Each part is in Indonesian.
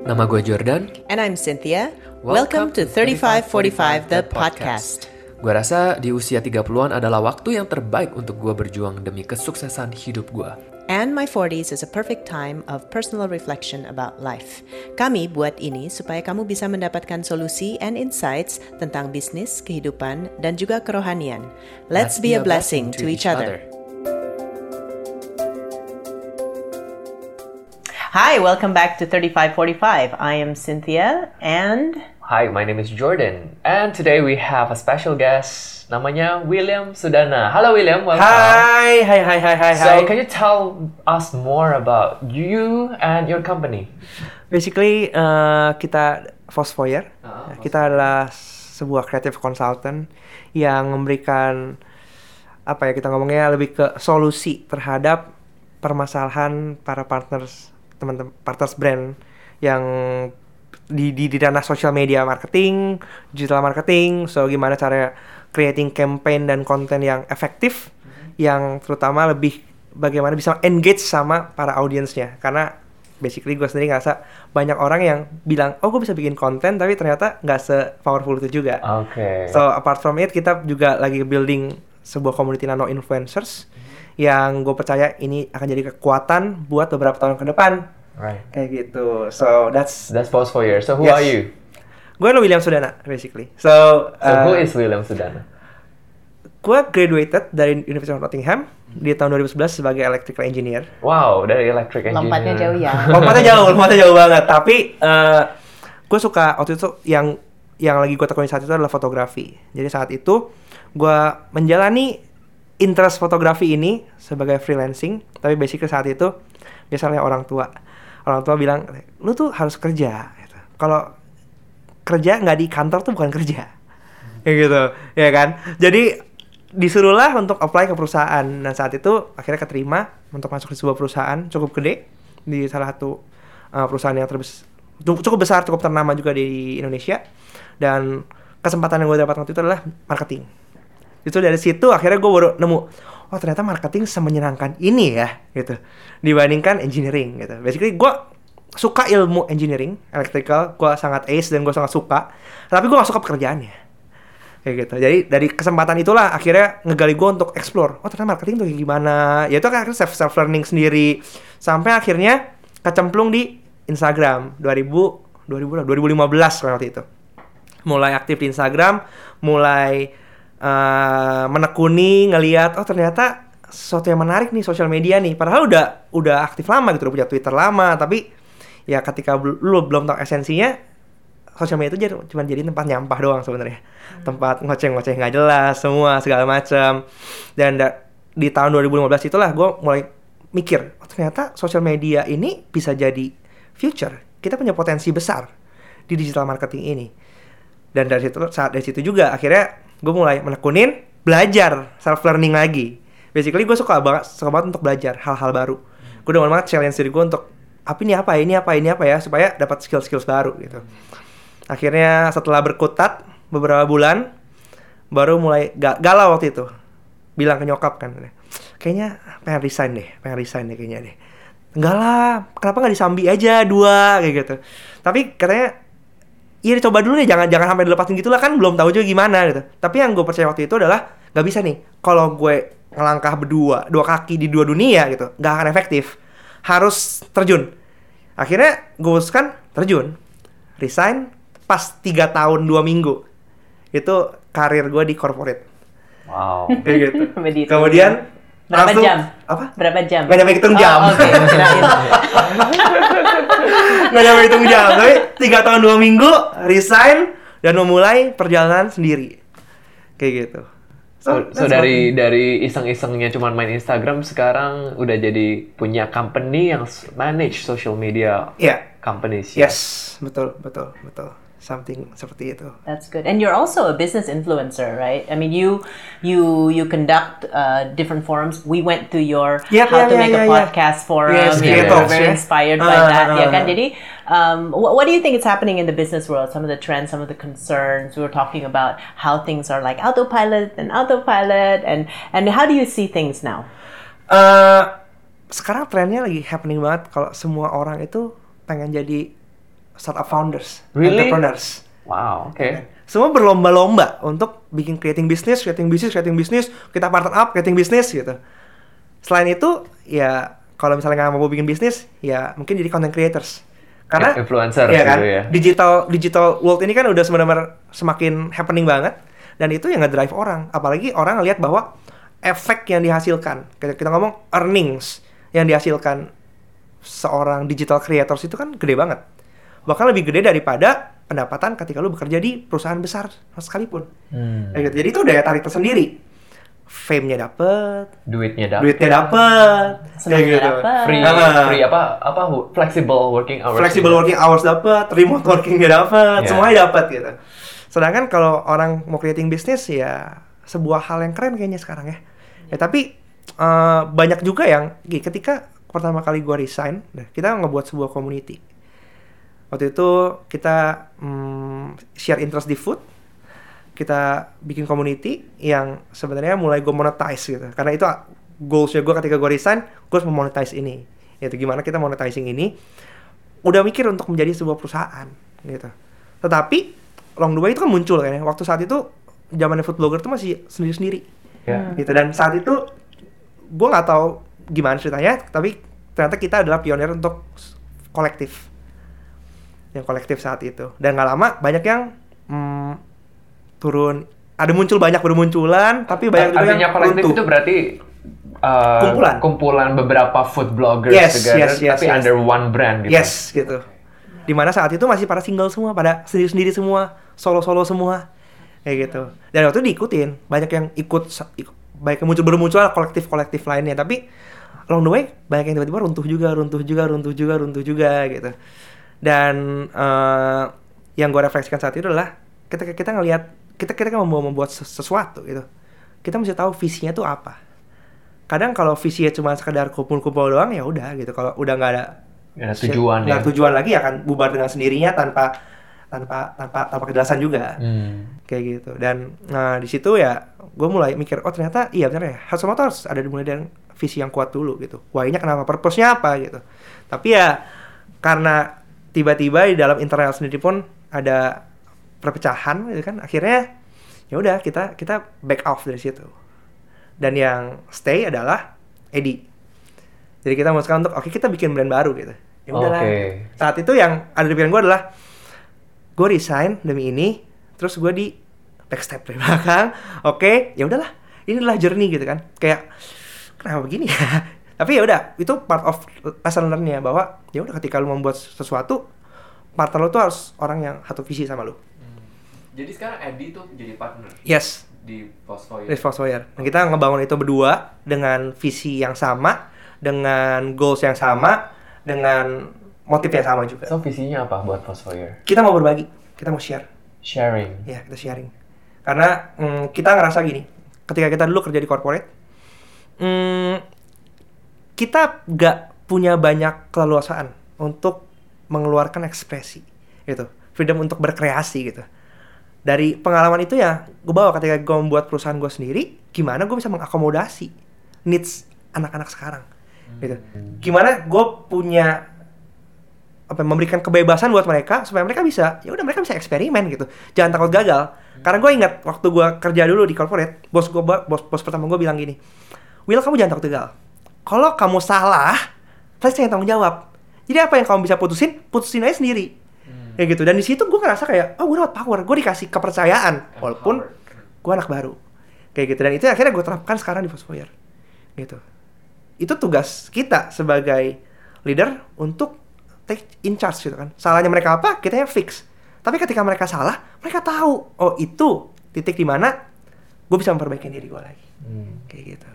Nama gue Jordan. And I'm Cynthia. Welcome, to 3545 The Podcast. Gue rasa di usia 30-an adalah waktu yang terbaik untuk gue berjuang demi kesuksesan hidup gue. And my 40s is a perfect time of personal reflection about life. Kami buat ini supaya kamu bisa mendapatkan solusi and insights tentang bisnis, kehidupan, dan juga kerohanian. Let's, be, a blessing, to each other. Hi, welcome back to 3545. I am Cynthia and Hi, my name is Jordan. And today we have a special guest. Namanya William Sudana. Hello William, welcome. Hai, hai, hai, hai, hai, So can you tell us more about you and your company? Basically, uh, kita Fosfoyer. Ah, kita adalah sebuah creative consultant yang memberikan apa ya kita ngomongnya lebih ke solusi terhadap permasalahan para partners teman-teman partners brand yang di di, di ranah social media marketing, digital marketing, so gimana cara creating campaign dan konten yang efektif yang terutama lebih bagaimana bisa engage sama para audiensnya. Karena basically gue sendiri ngerasa banyak orang yang bilang oh gue bisa bikin konten tapi ternyata nggak se powerful itu juga. Oke. so apart from it kita juga lagi building sebuah community nano influencers yang gue percaya ini akan jadi kekuatan buat beberapa tahun ke depan right. kayak gitu so that's That's post for years. So who Yes. are you? gue lo William Sudana basically so, So uh, who is William Sudana? gue graduated dari University of Nottingham di tahun 2011 sebagai electrical engineer Wow, dari electric engineer. lompatnya jauh ya. lompatnya jauh, lompatnya jauh banget. Tapi gue suka waktu itu yang yang lagi gue tekuni saat itu adalah fotografi. Jadi saat itu gue menjalani interest fotografi ini sebagai freelancing. Tapi basically saat itu biasanya orang tua orang tua bilang lu tuh harus kerja. gitu. Kalau kerja nggak di kantor tuh bukan kerja. Kayak gitu, ya kan? Jadi disuruhlah untuk apply ke perusahaan dan saat itu akhirnya keterima untuk masuk di sebuah perusahaan cukup gede di salah satu uh, perusahaan yang terbes cukup besar cukup ternama juga di Indonesia dan kesempatan yang gue dapat waktu itu adalah marketing itu dari situ akhirnya gue baru nemu oh ternyata marketing semenyenangkan ini ya gitu. Dibandingkan engineering gitu. Basically gue suka ilmu engineering electrical gue sangat ace dan gue sangat suka tapi gue gak suka pekerjaannya. Kayak gitu. Jadi dari kesempatan itulah akhirnya ngegali gue untuk explore oh ternyata marketing tuh gimana? Ya itu kan akhirnya self self learning sendiri. Sampai akhirnya kecemplung di Instagram 2000 2000 2015 kan waktu itu. Mulai aktif di Instagram mulai eh, menekuni ngelihat oh ternyata sesuatu yang menarik nih sosial media nih. Padahal udah udah aktif lama gitu udah punya Twitter lama. Tapi ya ketika lu belum tahu esensinya sosial media itu jadi cuma jadi tempat nyampah doang sebenarnya. Tempat ngoceh-ngoceh nggak jelas semua segala macam dan da- di tahun 2015 itulah gue mulai mikir oh, ternyata sosial media ini bisa jadi future. Kita punya potensi besar di digital marketing ini. Dan dari situ saat dari situ juga akhirnya gue mulai menekunin belajar self learning lagi. Basically gue suka banget suka banget untuk belajar hal-hal baru. Gue udah banget challenge diri gue untuk apa ini apa ini apa ini apa ya? Supaya dapat skill skills baru gitu. Akhirnya setelah berkutat beberapa bulan baru mulai ga- galau waktu itu. Bilang ke nyokap kan kayaknya pengen resign deh pengen resign deh kayaknya deh. Enggak lah kenapa nggak disambi aja dua? Kayak gitu. Tapi katanya iya dicoba dulu deh jangan jangan sampai dilepasin gitu lah kan belum tahu juga gimana gitu tapi yang gue percaya waktu itu adalah nggak bisa nih kalau gue ngelangkah berdua dua kaki di dua dunia gitu nggak akan efektif harus terjun akhirnya gue putuskan terjun resign pas tiga tahun dua minggu itu karir gue di corporate Wow. kayak gitu kemudian Berapa langsung- jam? apa Berapa jam? Nggak nyampe hitung jam. Oh, oke. Nggak nyampe hitung jam tapi tiga tahun dua minggu resign dan memulai perjalanan sendiri kayak gitu So, so that's dari dari iseng-isengnya cuman main Instagram sekarang udah jadi punya company yang manage social media ya companies. ya? yes betul betul betul something seperti itu That's good. And you're also a business influencer, right? I mean, you you you conduct uh, different forums. We went to your Yep, how yeah, to yeah, make yeah, a podcast forum. Yes, yeah, were talks, very inspired by Uh, that. uh, ya kan? uh. Jadi, um, what, what do you think is happening in the business world? Some of the trends, some of the concerns. We were talking about how things are like autopilot and autopilot, and and how do you see things now? eh sekarang trennya lagi happening banget kalau semua orang itu pengen jadi startup founders, Really? entrepreneurs. Wow, oke. Semua berlomba-lomba untuk bikin creating business, creating business, creating business, kita partner up, creating business gitu. Selain itu, ya kalau misalnya nggak mau bikin bisnis, ya mungkin jadi content creators. Karena Influencer Iya kan? gitu ya. Digital digital world ini kan udah sebenarnya semakin happening banget dan itu yang nge-drive orang. Apalagi orang ngelihat bahwa efek yang dihasilkan, kita, kita ngomong earnings yang dihasilkan seorang digital creators itu kan gede banget. Bahkan lebih gede daripada pendapatan ketika lu bekerja di perusahaan besar sekalipun. Hmm. Kayak gitu. Jadi itu daya tarik tersendiri. Fame-nya dapet, Duitnya dapat. duitnya dapet, Senangnya dapet. Free, Ah. free apa apa flexible working hours. flexible juga. working hours dapat, remote workingnya dapat, Yeah. semuanya dapat gitu. Sedangkan kalau orang mau creating bisnis ya sebuah hal yang keren kayaknya sekarang ya. Ya tapi eh, banyak juga yang gini, ketika pertama kali gua resign, nah, kita ngebuat sebuah community. Waktu itu kita mm, share interest di food, kita bikin community yang sebenarnya mulai gue monetize gitu. Karena itu goalsnya gue ketika gue resign, gue harus memonetize ini. Yaitu gimana kita monetizing ini udah mikir untuk menjadi sebuah perusahaan gitu. Tetapi long the way itu kan muncul kan ya. Waktu saat itu zamannya food blogger itu masih sendiri-sendiri Ya. gitu dan saat itu gue nggak tahu gimana ceritanya tapi ternyata kita adalah pionir untuk kolektif yang kolektif saat itu dan nggak lama banyak yang mm, turun ada muncul banyak bermunculan tapi banyak juga yang kolektif runtuh. itu berarti uh, Kumpulan. kumpulan beberapa food bloggers Yes, together, yes, yes, tapi yes. under one brand gitu. Yes, gitu. Di mana saat itu masih pada single semua, pada sendiri-sendiri semua, solo-solo semua, kayak gitu. Dan waktu itu diikutin, banyak yang ikut, baik yang muncul bermunculan kolektif-kolektif lainnya, tapi along the way banyak yang tiba-tiba runtuh juga, runtuh juga, runtuh juga, runtuh juga, gitu. Dan eh, yang gue refleksikan saat itu adalah ketika kita ngelihat kita kita kan mau membuat ses- sesuatu gitu, kita mesti tahu visinya tuh apa. Kadang kalau visinya cuma sekedar kumpul-kumpul doang ya udah gitu. Kalau udah nggak ada ada tujuan nggak ya. tujuan lagi akan bubar dengan sendirinya tanpa tanpa tanpa tanpa kejelasan juga. Hmm. kayak gitu. Dan nah di situ ya gue mulai mikir oh ternyata iya benar ya. Harus harus ada dimulai dari visi yang kuat dulu gitu. Why-nya kenapa? Purpose-nya apa? gitu. Tapi ya karena tiba-tiba di dalam internal sendiri pun ada perpecahan gitu kan. Akhirnya ya udah kita kita back off dari situ. Dan yang stay adalah Edi. Jadi kita memutuskan untuk oke kita bikin brand baru gitu. Ya udahlah. Oke. saat itu yang ada di pikiran gue adalah gue resign demi ini terus gue di backstep dari belakang. Oke ya udahlah. Ini adalah journey gitu kan. Kayak kenapa begini ya tapi ya udah itu part of lesson learn-nya bahwa ya udah ketika lu membuat sesuatu partner lu tuh harus orang yang satu visi sama lu Jadi sekarang Eddie tuh jadi partner yes di Fosfoy. Rich Fossoyer. Dan kita ngebangun itu berdua dengan visi yang sama, dengan goals yang sama, dengan motif yang sama juga. So visinya apa buat Fosfoyer? Kita mau berbagi, kita mau share. Sharing. Ya, kita sharing. Karena mm, kita ngerasa gini, ketika kita dulu kerja di corporate, mm, kita gak punya banyak keleluasaan untuk mengeluarkan ekspresi, gitu. Freedom untuk berkreasi, gitu. Dari pengalaman itu ya, gue bawa ketika gue membuat perusahaan gue sendiri, gimana gue bisa mengakomodasi needs anak-anak sekarang, gitu. Gimana gue punya apa memberikan kebebasan buat mereka supaya mereka bisa ya udah mereka bisa eksperimen gitu jangan takut gagal karena gue ingat waktu gue kerja dulu di corporate bos gue bos bos pertama gue bilang gini Will kamu jangan takut gagal kalau kamu salah pasti saya yang tanggung jawab. Jadi apa yang kamu bisa putusin putusin aja sendiri. Kayak gitu. Dan di situ gue ngerasa kayak oh gue dapat power. Gue dikasih kepercayaan walaupun gue anak baru. Kayak gitu. Dan itu akhirnya gue terapkan sekarang di Fosfoyer. Gitu. Itu tugas kita sebagai leader untuk take in charge gitu kan. Salahnya mereka apa, kita yang fix. Tapi ketika mereka salah, mereka tahu, oh itu titik di mana gue bisa memperbaiki diri gue lagi. Kayak gitu.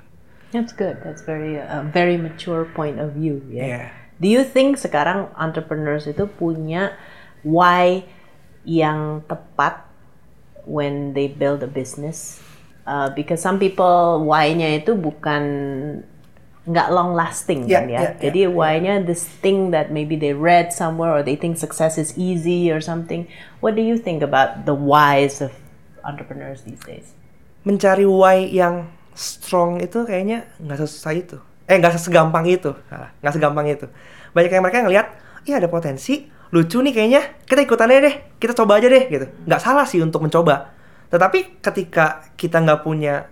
That's good. That's very a very mature point of view. Ya. Yeah. Do you think sekarang entrepreneurs itu punya why yang tepat when they build a business? Uh, because some people why-nya itu bukan nggak long lasting Yeah, kan ya. yeah, yeah, Jadi why-nya this thing that maybe they read somewhere or they think success is easy or something. What do you think about the whys of entrepreneurs these days? Mencari why yang strong itu kayaknya nggak sesusah itu. Eh nggak segampang itu. Salah, Nggak segampang itu. Banyak yang mereka ngelihat, iya ada potensi, lucu nih kayaknya. Kita ikutan aja deh. Kita coba aja deh gitu. Nggak salah sih untuk mencoba. Tetapi ketika kita nggak punya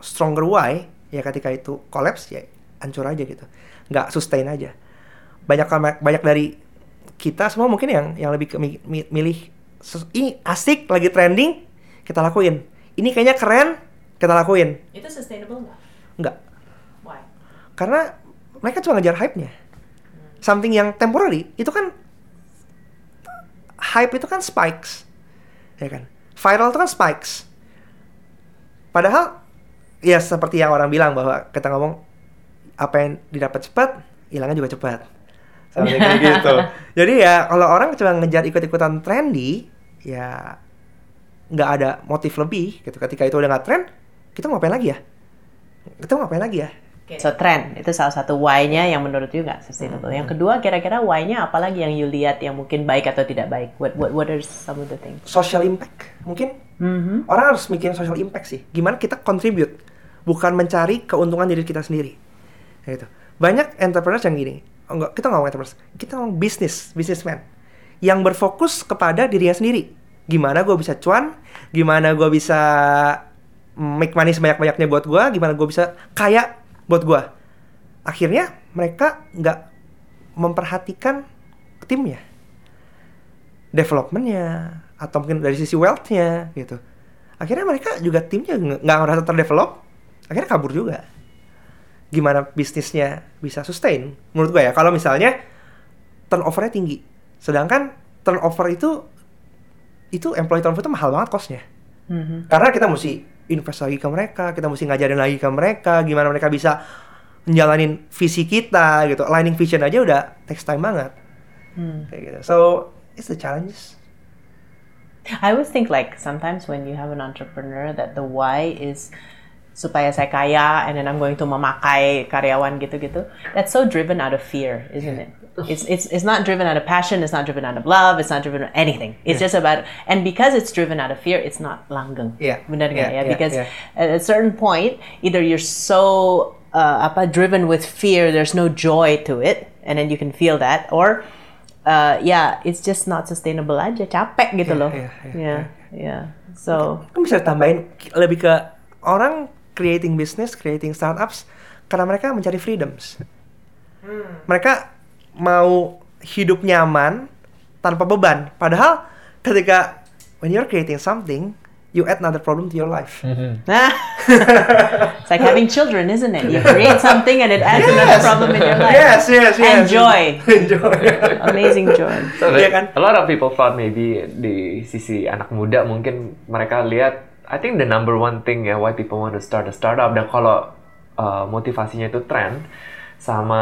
stronger why ya ketika itu collapse ya hancur aja gitu. Nggak sustain aja. Banyak banyak dari kita semua mungkin yang yang lebih ke mi- mi- milih ini asik lagi trending kita lakuin. Ini kayaknya keren kita lakuin. Itu sustainable nggak? nggak. Why? karena mereka cuma ngejar hype-nya. Something yang temporary itu kan hype itu kan spikes. Ya kan? Viral itu kan spikes. Padahal ya seperti yang orang bilang bahwa kita ngomong apa yang didapat cepat hilangnya juga cepat. Something kayak gitu. Jadi ya kalau orang cuma ngejar ikut-ikutan trendy ya nggak ada motif lebih gitu. Ketika itu udah nggak trend kita mau ngapain lagi ya? Kita mau ngapain lagi ya? So trend. Itu salah satu why-nya yang menurut you nggak sustainable. Yang kedua kira-kira why-nya apa lagi yang you lihat yang mungkin baik atau tidak baik? What what what are some of the things? social impact mungkin? Mhm. orang harus mikirin social impact sih. Gimana kita contribute? Bukan mencari keuntungan diri kita sendiri. Gitu. Banyak entrepreneurs yang gini. Oh, enggak kita nggak ngomong entrepreneurs. Kita ngomong bisnis businessman. Yang berfokus kepada dirinya sendiri. Gimana gue bisa cuan? Gimana gue bisa make money sebanyak banyaknya buat gue gimana gue bisa kaya buat gue akhirnya mereka nggak memperhatikan timnya developmentnya atau mungkin dari sisi wealthnya gitu. Akhirnya mereka juga timnya nggak merasa terdevelop akhirnya kabur juga. Gimana bisnisnya bisa sustain? Menurut gue ya kalau misalnya turnovernya tinggi sedangkan turnover itu itu employee turnover itu mahal banget costnya. Mhm. karena kita mesti invest lagi ke mereka kita mesti ngajarin lagi ke mereka gimana mereka bisa menjalanin visi kita gitu aligning vision aja udah takes time banget Hmm. kayak gitu so it's the challenges I always think like sometimes when you have an entrepreneur that the why is supaya saya kaya and then I'm going to memakai karyawan gitu-gitu. That's so driven out of fear, isn't it? It's it's it's not driven out of passion, it's not driven out of love, it's not driven out anything. It's just about and because it's driven out of fear, it's not langgeng. Yeah. Benar Yeah, yeah, Because yeah. at a certain point, either you're so uh, apa driven with fear, there's no joy to it, and then you can feel that, or uh, yeah, it's just not sustainable aja, capek gitu Yeah, loh. yeah, yeah, yeah, yeah. So kan bisa tambahin lebih ke orang creating business, creating startups karena mereka mencari freedoms. Mereka mau hidup nyaman tanpa beban. Padahal ketika when you're creating something, you add another problem to your life. it's like having children, isn't it? You create something and it adds another problem in your life. Yes, yes, yes. And joy. Enjoy. Amazing joy. So that- kan? a lot of people thought maybe di sisi anak muda mungkin mereka lihat I think the number one thing ya why people want to start a startup dan kalau uh, motivasinya itu trend sama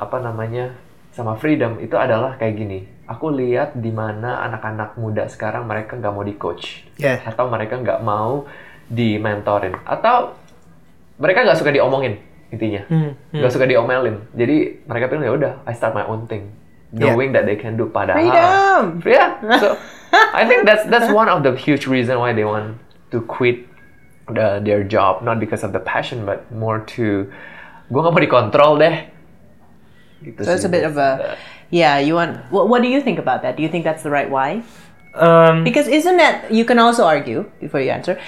apa namanya sama freedom itu adalah kayak gini. Aku lihat di mana anak-anak muda sekarang mereka nggak mau di coach Yeah. atau mereka nggak mau di mentorin atau mereka nggak suka diomongin intinya. Hmm, nggak suka diomelin. Jadi mereka bilang ya udah I start my own thing. Yeah. knowing that they can do padahal. Freedom! yeah so I think that's that's one of the huge reason why they want to quit the, their job. Not because of the passion but more to gue nggak mau dikontrol deh So it's a bit of a yeah. You want what? What do you think about that? Do you think that's the right why? Um, Because isn't that you can also argue before you answer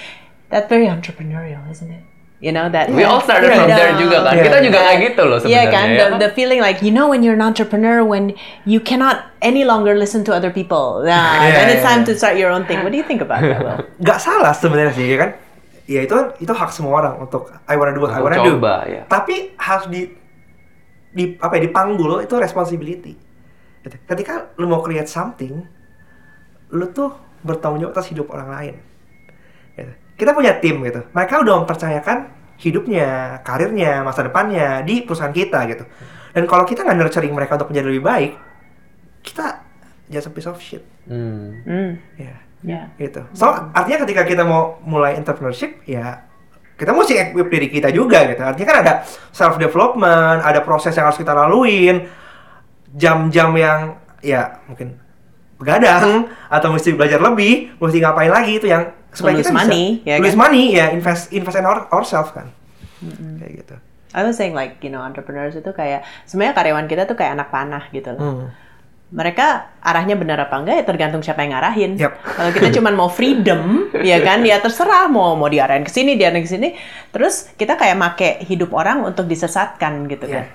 that's very entrepreneurial, isn't it? You know that we all started from there juga kan Yeah. kita juga kayak gitu loh Yeah, kan? ya The, the feeling like you know when you're an entrepreneur when you cannot any longer listen to other people. Nah, Yeah, then it's time yeah. to start your own thing. What do you think about that? Will? nggak salah sebenarnya sih ya kan ya itu itu hak semua orang untuk I wanna do what I wanna do coba, ya. tapi harus di di apa ya dipanggul itu responsibility Gitu. ketika lu mau create something lu tuh bertanggung jawab atas hidup orang lain Gitu. kita punya tim gitu mereka udah mempercayakan hidupnya karirnya masa depannya di perusahaan kita gitu dan kalau kita nggak nurturing mereka untuk menjadi lebih baik kita just a piece of shit Hmm. Mm, ya yeah. gitu. So artinya ketika kita mau mulai entrepreneurship ya kita mesti equip diri kita juga gitu. Artinya kan ada self development, ada proses yang harus kita laluin, jam-jam yang ya mungkin begadang atau mesti belajar lebih, mesti ngapain lagi itu yang supaya Lose kita money, bisa ya lose kan? money ya invest invest in our, ourselves kan. Kayak gitu. I was saying like you know entrepreneurs itu kayak sebenarnya karyawan kita tuh kayak anak panah gitu loh. Hmm. Mereka arahnya benar apa enggak ya tergantung siapa yang ngarahin. Yap. Kalau kita cuma mau freedom, ya kan, ya terserah mau mau diarahin ke sini, diarahin ke sini. Terus kita kayak make hidup orang untuk disesatkan gitu kan.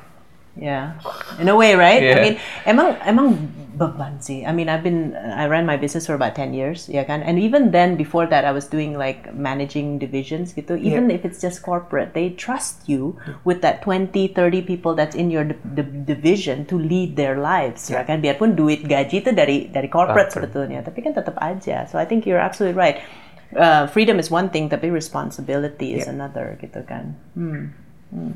Yeah, in a way, right? I Yeah. mean, emang emang beban sih. I mean, I've been I ran my business for about 10 years, yeah kan? And even then, before that, I was doing like managing divisions gitu. Even if it's just corporate, they trust you with that 20, 30 people that's in your di- di- division to lead their lives, ya kan? Biarpun duit gaji itu dari dari corporate Corporate. sebetulnya, tapi kan tetap aja. So I think you're absolutely right. Uh, freedom is one thing, tapi responsibility is Yeah. another gitu kan. Hmm. Hmm.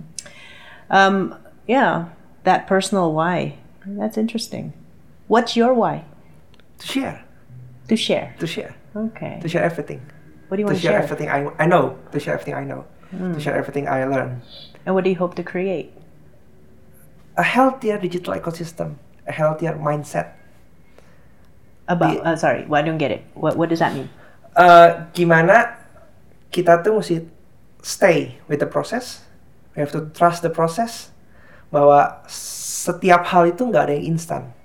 Um, yeah, that personal why. That's interesting. What's your why? To share, To share. to share, Okay. to share everything. What do you To want to share share? everything I, I know. To share everything I know. Hmm. To share everything I learn. And what do you hope to create? A healthier digital ecosystem. A healthier mindset. About, Di- uh, sorry, well, I don't get it. What, what does that mean? Eh, gimana kita tuh mesti stay with the process. We have to trust the process. Bahwa setiap hal itu nggak ada yang instan.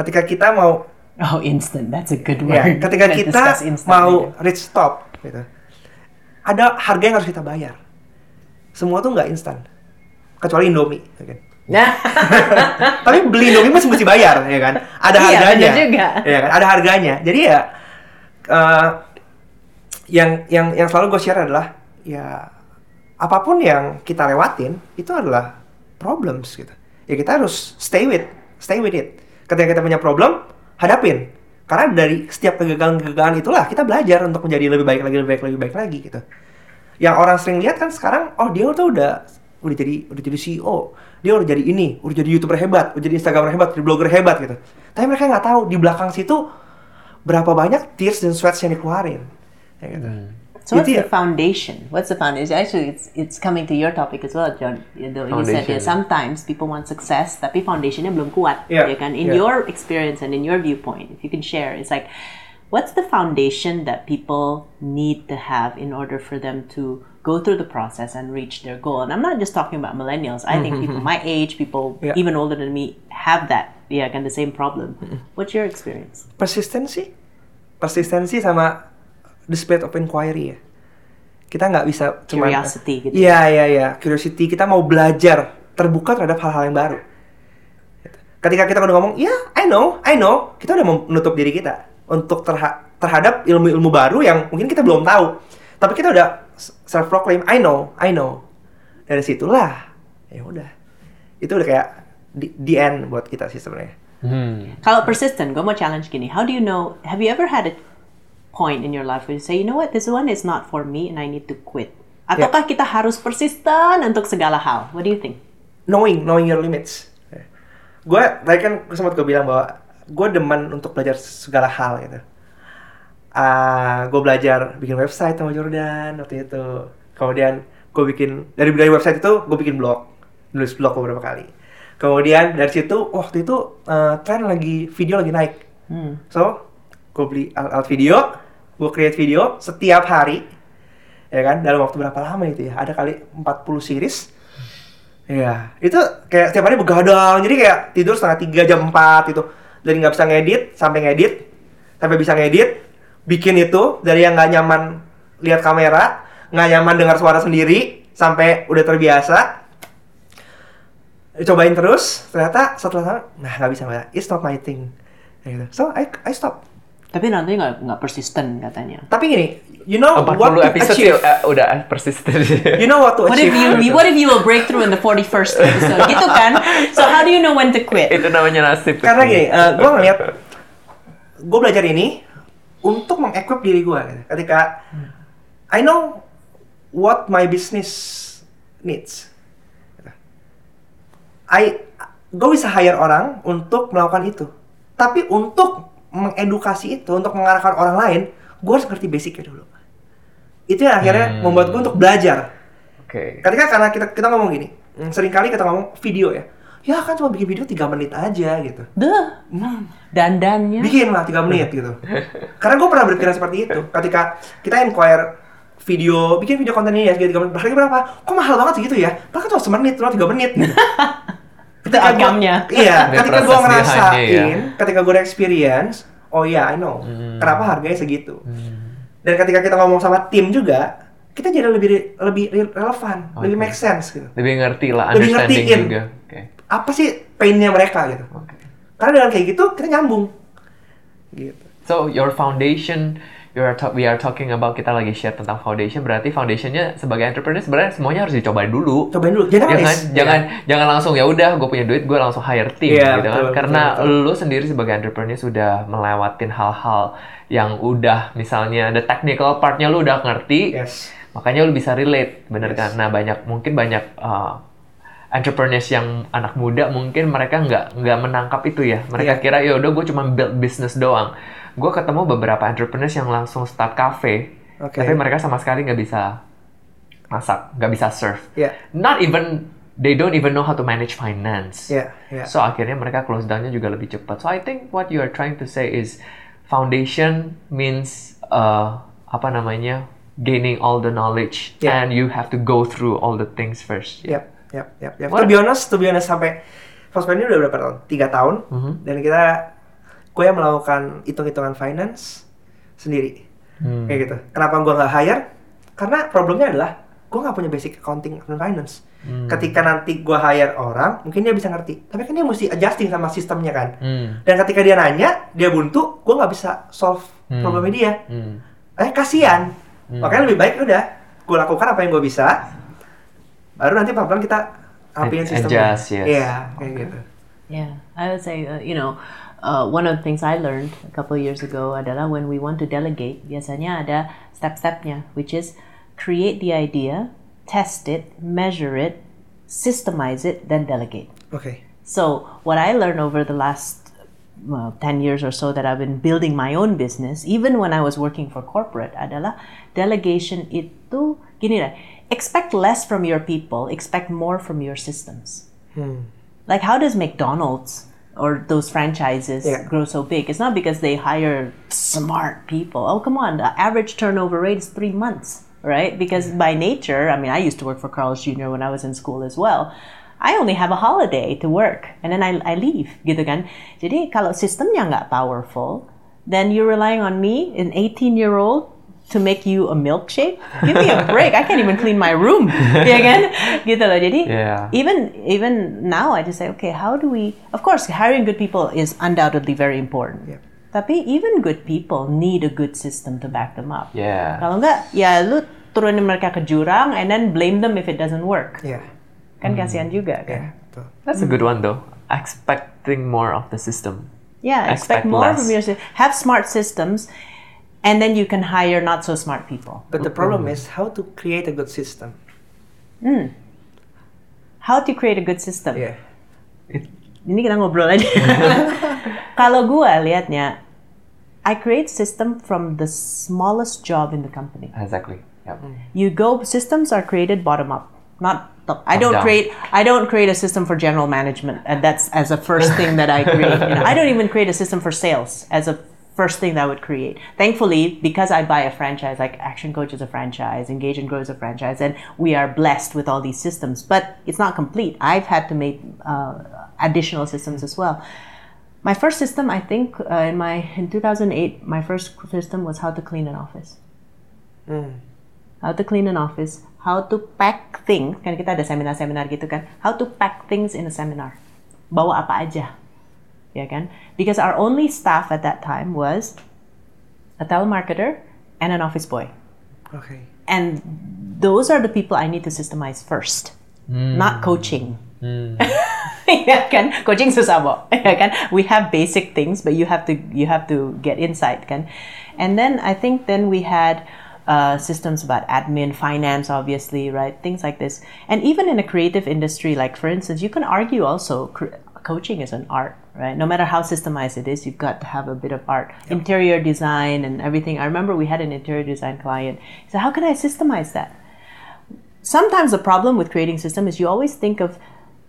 Ketika kita mau Oh, instant. That's a good word. Ya, ketika kita mau later. reach stop, gitu, ada harga yang harus kita bayar. Semua tuh nggak instan, kecuali Indomie. ya kan. Nah, Tapi beli Indomie masih mesti bayar, ya kan? Ada Iya, harganya, juga. ya kan? Ada harganya. Jadi ya, eh, yang yang yang selalu gue share adalah ya apa pun yang kita lewatin itu adalah problems gitu. Ya kita harus stay with, stay with it. Ketika kita punya problem, hadapin. Karena dari setiap kegagalan-kegagalan itulah kita belajar untuk menjadi lebih baik lagi, lebih baik, lebih baik lagi gitu. Yang orang sering lihat kan sekarang, oh dia tuh udah udah jadi udah jadi CEO, dia udah jadi ini, udah jadi youtuber hebat, udah jadi instagramer hebat, jadi blogger hebat gitu. Tapi mereka nggak tahu di belakang situ berapa banyak tears dan sweats yang dikeluarin. Ya gitu. So what's the foundation? What's the foundation? Actually, it's it's coming to your topic as well, John. You, know, you said yeah, sometimes people want success, tapi foundationnya belum kuat. Yeah, ya kan? In yeah. your experience and in your viewpoint, if you can share, it's like, what's the foundation that people need to have in order for them to go through the process and reach their goal? And I'm not just talking about millennials. I think mm-hmm, people mm-hmm. my age, people Yeah. even older than me, have that. Yeah, kind the same problem. Mm-hmm. What's your experience? persistensi persistensi sama the spirit of inquiry ya kita nggak bisa cuma Curiosity gitu. iya iya iya curiosity kita mau belajar terbuka terhadap hal-hal yang baru ketika kita udah ngomong ya I know I know kita udah menutup diri kita untuk terha- terhadap ilmu-ilmu baru yang mungkin kita belum tahu tapi kita udah self proclaim I know I know dari situlah ya udah itu udah kayak di, the end buat kita sih sebenarnya Hmm. Kalau persistent, gue mau challenge gini. How do you know? Have you ever had a point in your life where you say, you know what, this one is not for me and I need to quit? Ataukah kita harus persisten untuk segala hal? What do you think? knowing knowing your limits. Gue tadi kan sempat gue bilang bahwa gue demen untuk belajar segala hal gitu. Ah, gue belajar bikin website sama Jordan waktu itu. Kemudian gue bikin dari dari website itu gue bikin blog. Nulis blog beberapa kali. Kemudian dari situ waktu itu eh, tren lagi video lagi naik. Hmm. so gue beli alat video gue create video setiap hari ya kan dalam waktu berapa lama itu ya ada kali 40 series Iya, itu kayak setiap hari begadang, jadi kayak tidur setengah tiga jam 4 gitu. Dari nggak bisa ngedit, sampai ngedit, sampai bisa ngedit, bikin itu dari yang nggak nyaman lihat kamera, nggak nyaman dengar suara sendiri, sampai udah terbiasa. Cobain terus, ternyata setelah nah nggak bisa, nggak, it's not my thing. Gitu. So I I stop. Tapi nanti nggak nggak persisten katanya. Tapi gini, you know 40 what to episode sih achieve. eh, udah persisten You know what to What if achieve. you what if you will break through in the 41st episode? gitu kan? So how do you know when to quit? itu namanya nasib. Karena gini, gue ngeliat, gue belajar ini untuk mengequip diri gue. Ketika I know what my business needs, I gue bisa hire orang untuk melakukan itu. Tapi untuk mengedukasi itu, untuk mengarahkan orang lain, gue harus ngerti basicnya dulu. Itu yang akhirnya Hmm. membuat gue untuk belajar. Oke. Ketika karena kita kita ngomong gini, mm, sering kali kita ngomong video ya, ya kan cuma bikin video 3 menit aja gitu. Duh, Hmm, dandannya. bikin lah 3 menit gitu. Karena gue pernah berpikiran seperti itu. Ketika kita inquire video, bikin video konten ini ya 3 menit, harganya berapa? Kok mahal banget segitu ya? Bahkan cuma semenit, cuma 3 menit gitu. Outcome-nya. Iya, ketika gue ngerasain, ya. ketika gue experience, oh iya, I know. Hmm. Kenapa harganya segitu? Dan ketika kita ngomong sama tim juga, kita jadi lebih lebih re- relevan, lebih Oke. make sense gitu. Lebih ngerti lah, Lebih understanding ngertiin. juga. Oke. Apa sih painnya mereka gitu? Oke. Karena dengan kayak gitu kita nyambung. Gitu. So your foundation, you are we are talking about kita lagi share tentang foundation. Berarti foundationnya sebagai entrepreneur sebenarnya semuanya harus dicoba dulu. Cobain dulu, Ya jangan kan? risk. Jangan jangan langsung ya udah gue punya duit gue langsung hire tim Iya, gitu kan. betul, Karena betul, lu sendiri sebagai entrepreneur sudah melewatin hal-hal yang udah misalnya the technical partnya lu udah ngerti. Yes. Makanya lu bisa relate, bener Yes. kan? Nah banyak mungkin banyak uh, entrepreneurs yang anak muda mungkin mereka nggak nggak menangkap itu ya. Mereka Iya. kira ya udah gue cuma build business doang. Gue ketemu beberapa entrepreneurs yang langsung start cafe, Oke. tapi mereka sama sekali nggak bisa masak, nggak bisa serve. Iya. Not even they don't even know how to manage finance. Iya, iya. So akhirnya mereka close down-nya juga lebih cepat. So I think what you are trying to say is foundation means uh, apa namanya gaining all the knowledge Yeah. and you have to go through all the things first. Yap, yap, yap, yap. What- To be honest, to be honest sampai Fospen ini udah berapa tahun? Tiga tahun. Mhm. Dan kita, gue yang melakukan hitung-hitungan finance sendiri. Hmm. Kayak gitu. Kenapa gue nggak hire? Karena problemnya adalah gue nggak punya basic accounting dan finance. Hmm. Ketika nanti gue hire orang, mungkin dia bisa ngerti. Tapi kan dia mesti adjusting sama sistemnya kan. Hmm. Dan ketika dia nanya, dia buntu, gue nggak bisa solve Hmm. problemnya dia. Hmm. Eh kasihan. Hmm. Makanya lebih baik udah gue lakukan apa yang gue bisa. Baru nanti pelan-pelan kita Ad- sistemnya. adjust, yes. Iya, kayak gitu. Yeah, I would say, uh, you know, uh, one of the things I learned a couple of years ago adalah when we want to delegate, biasanya ada step-stepnya, which is create the idea, test it, measure it, systemize it, then delegate. Okay. So what I learned over the last well, 10 years or so that I've been building my own business, even when I was working for corporate, adalah delegation itu gini lah, expect less from your people, expect more from your systems. Hmm. Like how does McDonald's or those franchises Yeah. grow so big? It's not because they hire smart people. Oh, come on, the average turnover rate is three months, right? Because by nature, I mean, I used to work for Carl's Jr. when I was in school as well. I only have a holiday to work, and then I, I leave, gitu kan? Jadi kalau sistemnya nggak powerful, then you're relying on me, an 18 year old, to make you a milkshake. Give me a break. I can't even clean my room, ya kan? Gitu loh. Jadi Yeah. even even now I just say okay how do we of course hiring good people is undoubtedly very important Yeah. tapi even good people need a good system to back them up Yeah. kalau enggak ya lu turunin mereka ke jurang and then blame them if it doesn't work Yeah. kan kasihan hmm. juga kan betul. That's a hmm. good one though. Expecting more of the system. yeah expect, Expect more less. from your system. have smart systems and then you can hire not so smart people But the problem is how to create a good system. Hmm. how to create a good system Iya. ini kita ngobrol aja. Kalau gue liatnya, I create system from the smallest job in the company. Exactly. Yep. Hmm. You go, systems are created bottom up, not top. I don't down. create. I don't create a system for general management, and that's as a first thing that I create. You know, I don't even create a system for sales as a first thing that I would create. Thankfully, because I buy a franchise, like Action Coach is a franchise, Engage and Grow is a franchise, and we are blessed with all these systems. But it's not complete. I've had to make uh, additional systems as well. My first system, I think, uh, in my in 2008, my first system was how to clean an office. Hmm. How to clean an office, how to pack things. Kan kita ada seminar-seminar gitu kan. How to pack things in a seminar. Bawa apa aja. Ya kan? Because our only staff at that time was a telemarketer and an office boy. Oke. And those are the people I need to systemize first. Not coaching. ya kan coaching susah Bo. ya kan we have basic things but you have to you have to get insight kan and then I think then we had uh, systems about admin finance obviously right things like this and even in a creative industry like for instance you can argue also cr- coaching is an art right? No matter how systemized it is you've got to have a bit of art. Interior design and everything. I remember we had an interior design client. He said how can I systemize that? Sometimes the problem with creating system is you always think of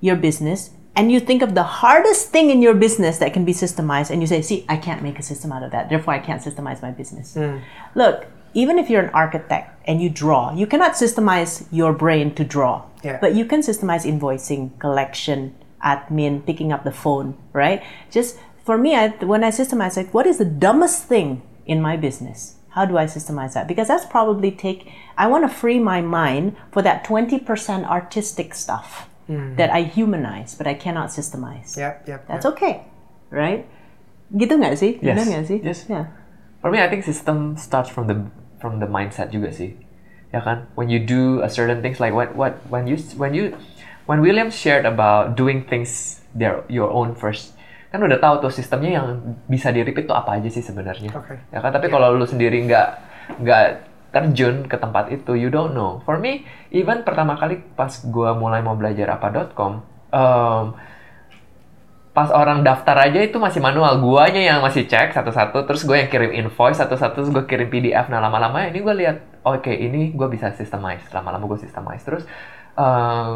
your business and you think of the hardest thing in your business that can be systemized and you say see i can't make a system out of that. Therefore i can't systemize my business. Hmm. Look even if you're an architect and you draw you cannot systemize your brain to draw. Yeah. but you can systemize invoicing collection admin, picking up the phone, right? Just for me, I, when I systemize it, what is the dumbest thing in my business? How do I systemize that? Because that's probably take, I want to free my mind for that 20% artistic stuff mm-hmm. that I humanize, but I cannot systemize. Yap, yap. That's yap. okay, right? Gitu nggak sih? Yes. Benar nggak sih? Yes. Yeah. For me, I think system starts from the from the mindset juga sih. Ya kan? When you do a certain things like what what when you when you when William shared about doing things their your own first, kan udah tahu tuh sistemnya yang bisa di repeat tuh apa aja sih sebenarnya. Oke. Ya kan? Tapi kalau lu sendiri nggak nggak terjun ke tempat itu, you don't know. For me, even pertama kali pas gua mulai mau belajar apa.com, um, pas orang daftar aja itu masih manual guanya yang masih cek satu-satu terus gue yang kirim invoice satu-satu terus gue kirim PDF nah lama-lama ini gue lihat oke ini gue bisa systemize lama-lama gue systemize terus eh,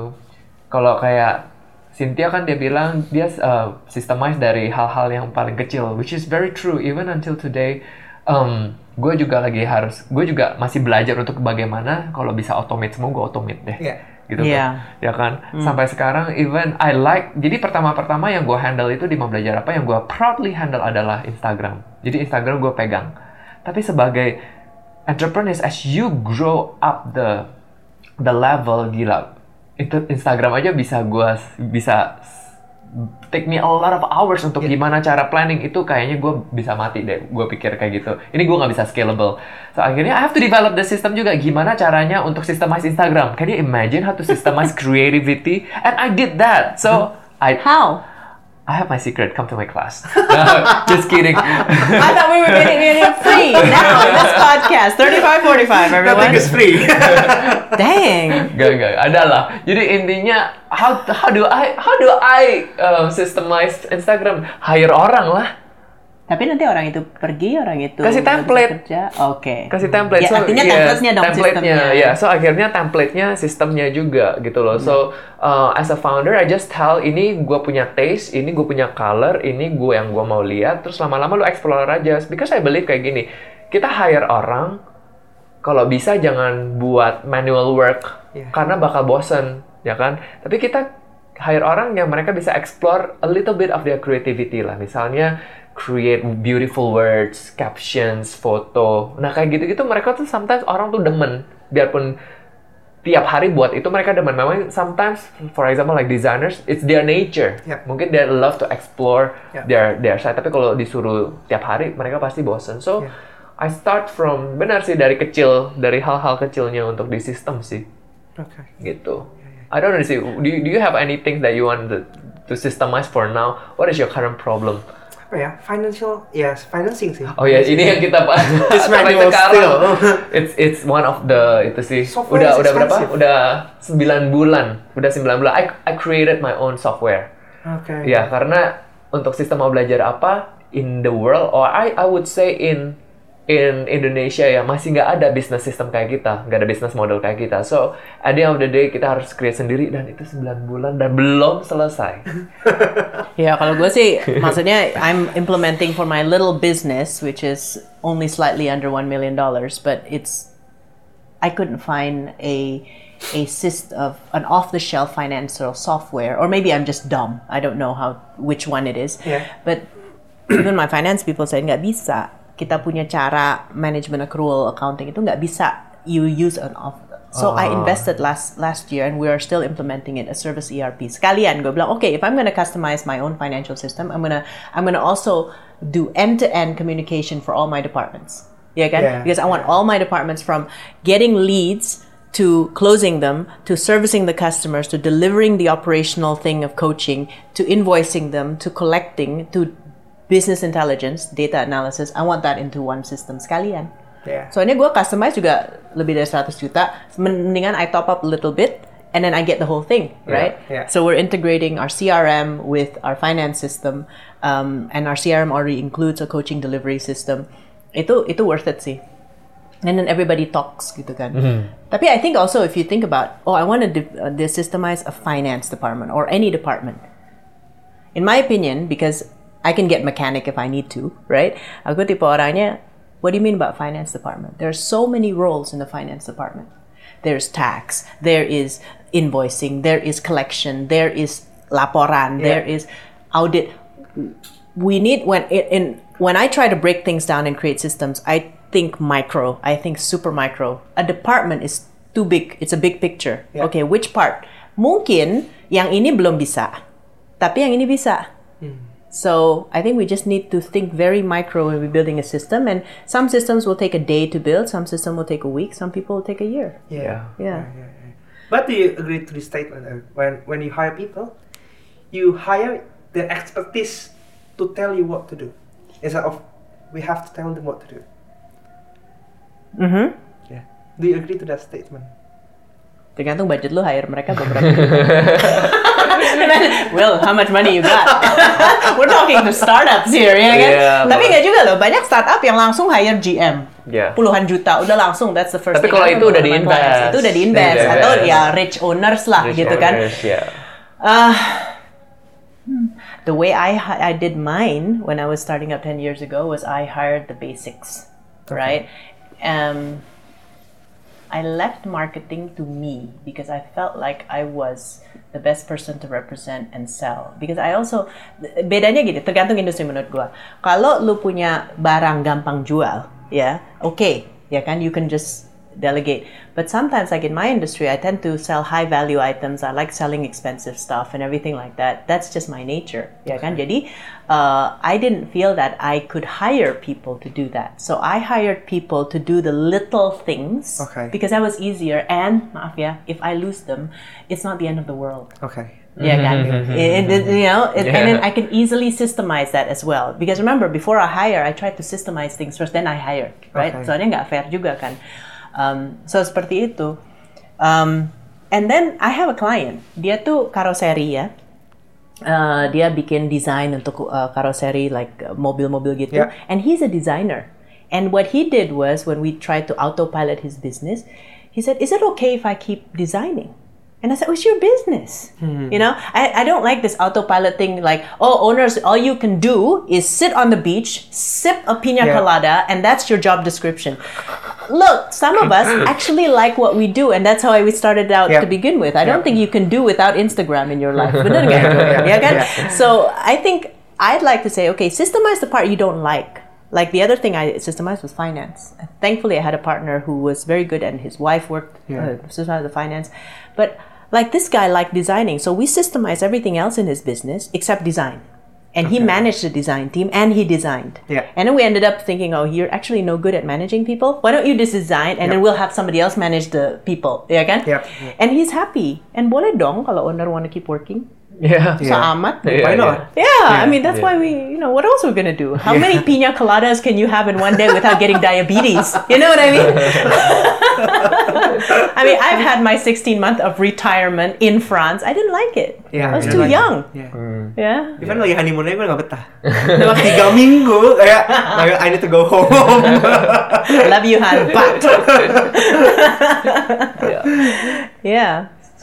kalau kayak Cynthia kan dia bilang dia uh, systemize dari hal-hal yang paling kecil which is very true even until today. Um, gue juga lagi harus gue juga masih belajar untuk bagaimana kalau bisa automate semua gue automate deh. Iya. gitu Iya. kan. Ya kan? Sampai sekarang even I like jadi pertama-pertama yang gue handle itu di mau belajar apa yang gue proudly handle adalah Instagram. Jadi Instagram gue pegang. Tapi sebagai entrepreneurs as you grow up the the level gila itu Instagram aja bisa gue bisa take me a lot of hours untuk gimana cara planning. Itu kayaknya gue bisa mati deh gue pikir kayak gitu. Ini gue nggak bisa scalable. So akhirnya I have to develop the system juga. Gimana caranya untuk systemize Instagram? Can you imagine how to systemize creativity? And I did that. So I How? I have my secret come to my class no, just kidding I thought we were getting it free now in this podcast. 3545, everyone. Nothing is free. Dang. Gak, gak, ada lah. Jadi intinya, how how do I how do I um, systemize Instagram? Hire orang lah. Tapi nanti orang itu pergi, orang itu Kasih template. kerja. Oke. kasih template Ya, so artinya yes, template-nya dong template-nya sistemnya. ya so akhirnya template-nya sistemnya juga gitu loh so uh, as a founder I just tell ini gue punya taste ini gue punya color ini gue yang gue mau lihat terus lama-lama lu explore aja because I believe kayak gini kita hire orang kalau bisa jangan buat manual work Iya. karena bakal bosen ya kan tapi kita hire orang yang mereka bisa explore a little bit of their creativity lah misalnya create beautiful words captions foto. Nah kayak gitu-gitu mereka tuh sometimes orang tuh demen. Biarpun tiap hari buat itu mereka demen. Memang sometimes for example like designers it's their nature. Yep. mungkin they love to explore Yep. their their side. Tapi kalau disuruh tiap hari mereka pasti bosen. So Yeah. I start from benar sih dari kecil dari hal-hal kecilnya untuk di sistem sih. Oke. gitu. I don't know sih do you, do you have anything that you want to, to systemize for now? What is your current problem Apa ya? Financial, yes, financing sih. Oh ya, ini yang kita bahas It's manual still. It's it's one of the itu sih. Software udah udah berapa? Udah 9 bulan. Udah 9 bulan. I I created my own software. Oke. Ya, karena untuk sistem mau belajar apa in the world or I I would say in in Indonesia ya masih nggak ada business system kayak kita, nggak ada business model kayak kita. So at the end of the day kita harus create sendiri dan itu 9 bulan dan belum selesai. Ya kalau gue sih, maksudnya I'm implementing for my little business, which is only slightly under one million dollars, but it's I couldn't find a a syst of an off-the-shelf financial software, or maybe I'm just dumb. I don't know how which one it is. Yeah. But even my finance people said nggak bisa. Kita punya cara management accrual accounting itu nggak bisa you use an off. So I ah. invested last last year and we are still implementing it a service ERP. Sekalian gue bilang, okay, if I'm gonna customize my own financial system, I'm gonna I'm gonna also do end-to-end communication for all my departments. Yeah, kan? Yeah. Because I want all my departments from getting leads to closing them, to servicing the customers, to delivering the operational thing of coaching, to invoicing them, to collecting, to business intelligence, data analysis. I want that into one system sekalian. Yeah. Soalnya gue customize juga lebih dari 100 juta. Mendingan I top up a little bit and then I get the whole thing, right? yeah. So we're integrating our CRM with our finance system, um, and our CRM already includes a coaching delivery system. Itu itu worth it sih. And then everybody talks gitu kan. Hmm. Tapi I think also if you think about, oh I want to de- uh, de- systemize a finance department or any department. In my opinion, because I can get mechanic if I need to, right? Aku tipe orangnya, what do you mean about finance department? There are so many roles in the finance department. There's tax, there is invoicing, there is collection, there is laporan. Yeah. There is audit. We need when it, in when I try to break things down and create systems, I think micro. I think super micro. A department is too big. It's a big picture. Yeah. Okay, which part? Mungkin yang ini belum bisa, tapi yang ini bisa. Hmm. So I think we just need to think very micro when we're building a system, and some systems will take a day to build, some system will take a week, some people will take a year. Yeah. Yeah. But do you agree to this statement when when you hire people, you hire their expertise to tell you what to do instead of we have to tell them what to do. Mm-hmm. Yeah. Do you agree to that statement? Tergantung budget lu hire mereka beberapa. Will, how much money you got? We're talking to startups here, ya kan? Yeah, Tapi nggak juga loh, banyak startup yang langsung hire GM. Yeah. Puluhan juta, udah langsung, that's the first Tapi kalau itu udah di-invest. Itu udah di-invest, Di-invest. atau ya rich owners lah Rich gitu kan. owners, Yeah. Uh, the way I I did mine when I was starting up 10 years ago was I hired the basics, right? Um, I left marketing to me because I felt like I was the best person to represent and sell. Because I also bedanya gini, tergantung industri menurut gua. Kalau lu punya barang gampang jual, ya, oke, ya kan, you can just delegate. But sometimes, like in my industry, I tend to sell high value items. I like selling expensive stuff and everything like that. That's just my nature, ya kan. Jadi, uh, I didn't feel that I could hire people to do that. So I hired people to do the little things Okay. because that was easier. And maaf ya, if I lose them, it's not the end of the world. Okay. Yeah, kan? It- it- you know, it- and then I can easily systemize that as well. Because remember, before I hire, I try to systemize things first, then I hire, right? Okay. Soalnya nggak fair juga kan. Um, so seperti itu. Um, and then I have a client. Dia tuh karoseri ya. Uh, dia bikin desain untuk uh, karoseri like uh, mobil-mobil gitu. Yeah. And he's a designer. And what he did was when we tried to autopilot his business, he said, "Is it okay if I keep designing?" And I said, "Oh, it's your business." You know, I, I don't like this autopilot thing. Like, oh, owners, all you can do is sit on the beach, sip a pina Yeah. colada, and that's your job description. Look, some of us actually like what we do, and that's how we started out Yeah. to begin with. I don't think you can do without Instagram in your life. Bener nggak? Ya kan? So I think I'd like to say, okay, systemize the part you don't like. Like the other thing I systemized was finance. Thankfully, I had a partner who was very good, and his wife worked Yeah. uh, systemized the finance. But like this guy liked designing, so we systemized everything else in his business except design. And he managed the design team, and he designed. Yeah. And then we ended up thinking, oh, you're actually no good at managing people. Why don't you just design, and then we'll have somebody else manage the people, kan? Yep. And he's happy. And boleh dong kalau owner want to keep working. Yeah. So yeah. Saamat. Yeah, Why yeah. not? Yeah, I mean that's yeah. why we, you know, what else are we gonna do? How many pina coladas can you have in one day without getting diabetes? You know what I mean? I mean, I've had my 16 month of retirement in France. I didn't like it. Yeah, I was yeah. too Like- young. Yeah. Mm. Yeah. Even lagi honeymoon aja gue gak betah. Dalam tiga minggu kayak kayak, I need to go home. I love you, Han. But Yeah. yeah.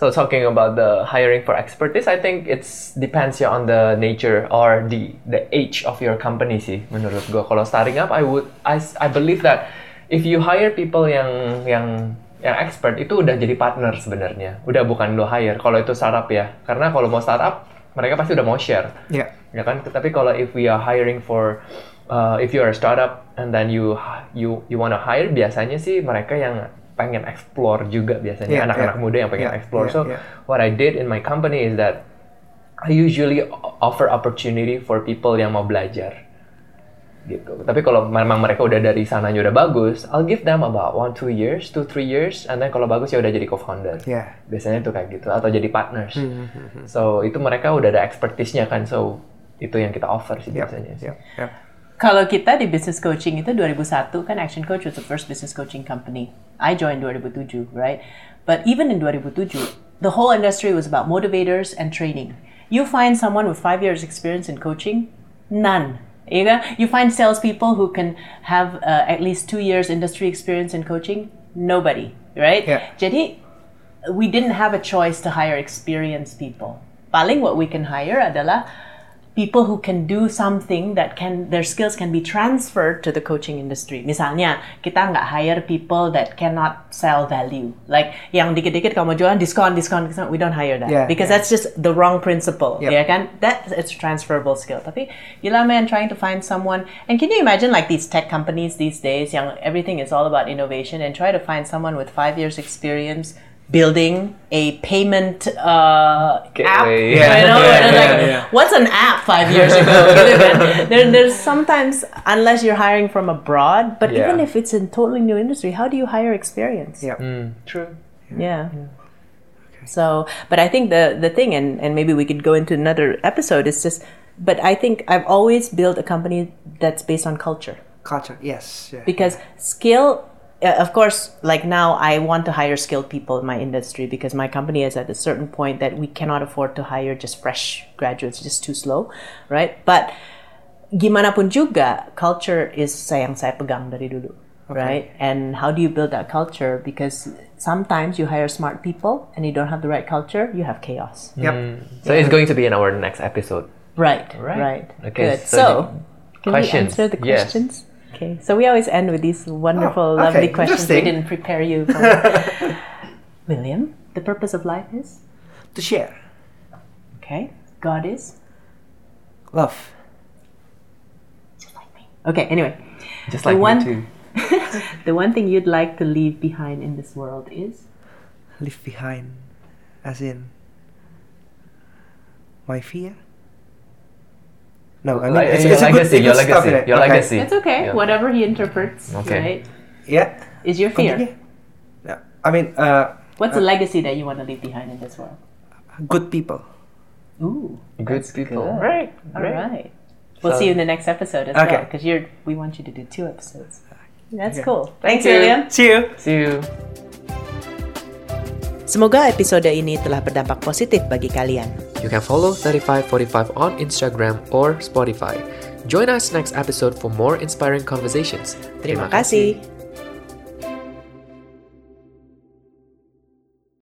So talking about the hiring for expertise, I think it's depends ya on the nature or the the age of your company sih menurut gua. Kalau starting up, I would I, I believe that if you hire people yang yang yang expert itu udah jadi partner sebenarnya. Udah bukan lo hire. Kalau itu startup ya, karena kalau mau startup mereka pasti udah mau share Ya. ya kan tapi kalau if we are hiring for uh, if you are a startup and then you you you wanna hire biasanya sih mereka yang pengen explore juga biasanya Yeah, anak-anak yeah. muda yang pengen Yeah, explore yeah, so yeah. what I did in my company is that I usually offer opportunity for people yang mau belajar gitu tapi kalau memang mereka udah dari sananya udah bagus I'll give them about one two years two three years and then kalau bagus ya udah jadi co-founder Ya. biasanya tuh kayak gitu atau jadi partners Hmm, so itu mereka udah ada expertise-nya kan so itu yang kita offer sih Yep. biasanya sih. Yep. Yep. Kalau kita di business coaching itu 2001 kan Action Coach was the first business coaching company. I joined 2007, right? But even in 2007, the whole industry was about motivators and training. You find someone with five years experience in coaching? None. You know? You find salespeople who can have uh, at least two years industry experience in coaching? Nobody, right? Yeah. Jadi we didn't have a choice to hire experienced people. Paling what we can hire adalah people who can do something that can their skills can be transferred to the coaching industry. Misalnya kita nggak hire people that cannot sell value, like yang dikit-dikit kamu jualan diskon, diskon. We don't hire that Yeah, because yeah. that's just the wrong principle, Yep. ya kan? That it's transferable skill. Tapi gila man, trying to find someone. And can you imagine like these tech companies these days, yang everything is all about innovation, and try to find someone with five years experience building a payment uh, app. Gateway. Yeah. You know, Yeah, and like, yeah, yeah. what's an app five years ago? there, there's sometimes, unless you're hiring from abroad, but Yeah. even if it's a totally new industry, how do you hire experience? Yep. Hmm, true. Yeah. So, but I think the the thing, and and maybe we could go into another episode, is just. But I think I've always built a company that's based on culture Culture, yes. Yeah. because skill. Uh, of course, like now, I want to hire skilled people in my industry because my company is at a certain point that we cannot afford to hire just fresh graduates, just too slow, right? But gimana pun juga, culture is yang saya pegang dari dulu, right? And how do you build that culture? Because sometimes you hire smart people and you don't have the right culture, you have chaos. Yep. So it's going to be in our next episode. Right, Right. right. Okay, Good. so So, can questions. we answer the Yes. Questions? Okay. So we always end with these wonderful, Oh, okay. lovely questions. We didn't prepare you. For. William, the purpose of life is To share. okay. God is Love. just like me. Okay. Anyway, Just The like one- me too. the one thing you'd like to leave behind in this world is Leave behind. As in. My fear? No, I mean, Like, it's, your it's a good, legacy, a your good stuff in legacy, it. your Okay. legacy. it's okay. Yeah. Whatever he interprets, Okay. right? Yeah. Is your fear. Continue. Yeah. I mean, uh, What's the legacy that you want to leave behind in this world? good people. Ooh, Good that's people. good. Right. All right. right. We'll So- see you in the next episode as Okay. well because you're. We want you to do two episodes. That's Okay. cool. Thank Thanks, you. William. See you. See you. Semoga episode ini telah berdampak positif bagi kalian. You can follow 3545 on Instagram or Spotify. Join us next episode for more inspiring conversations. Terima kasih.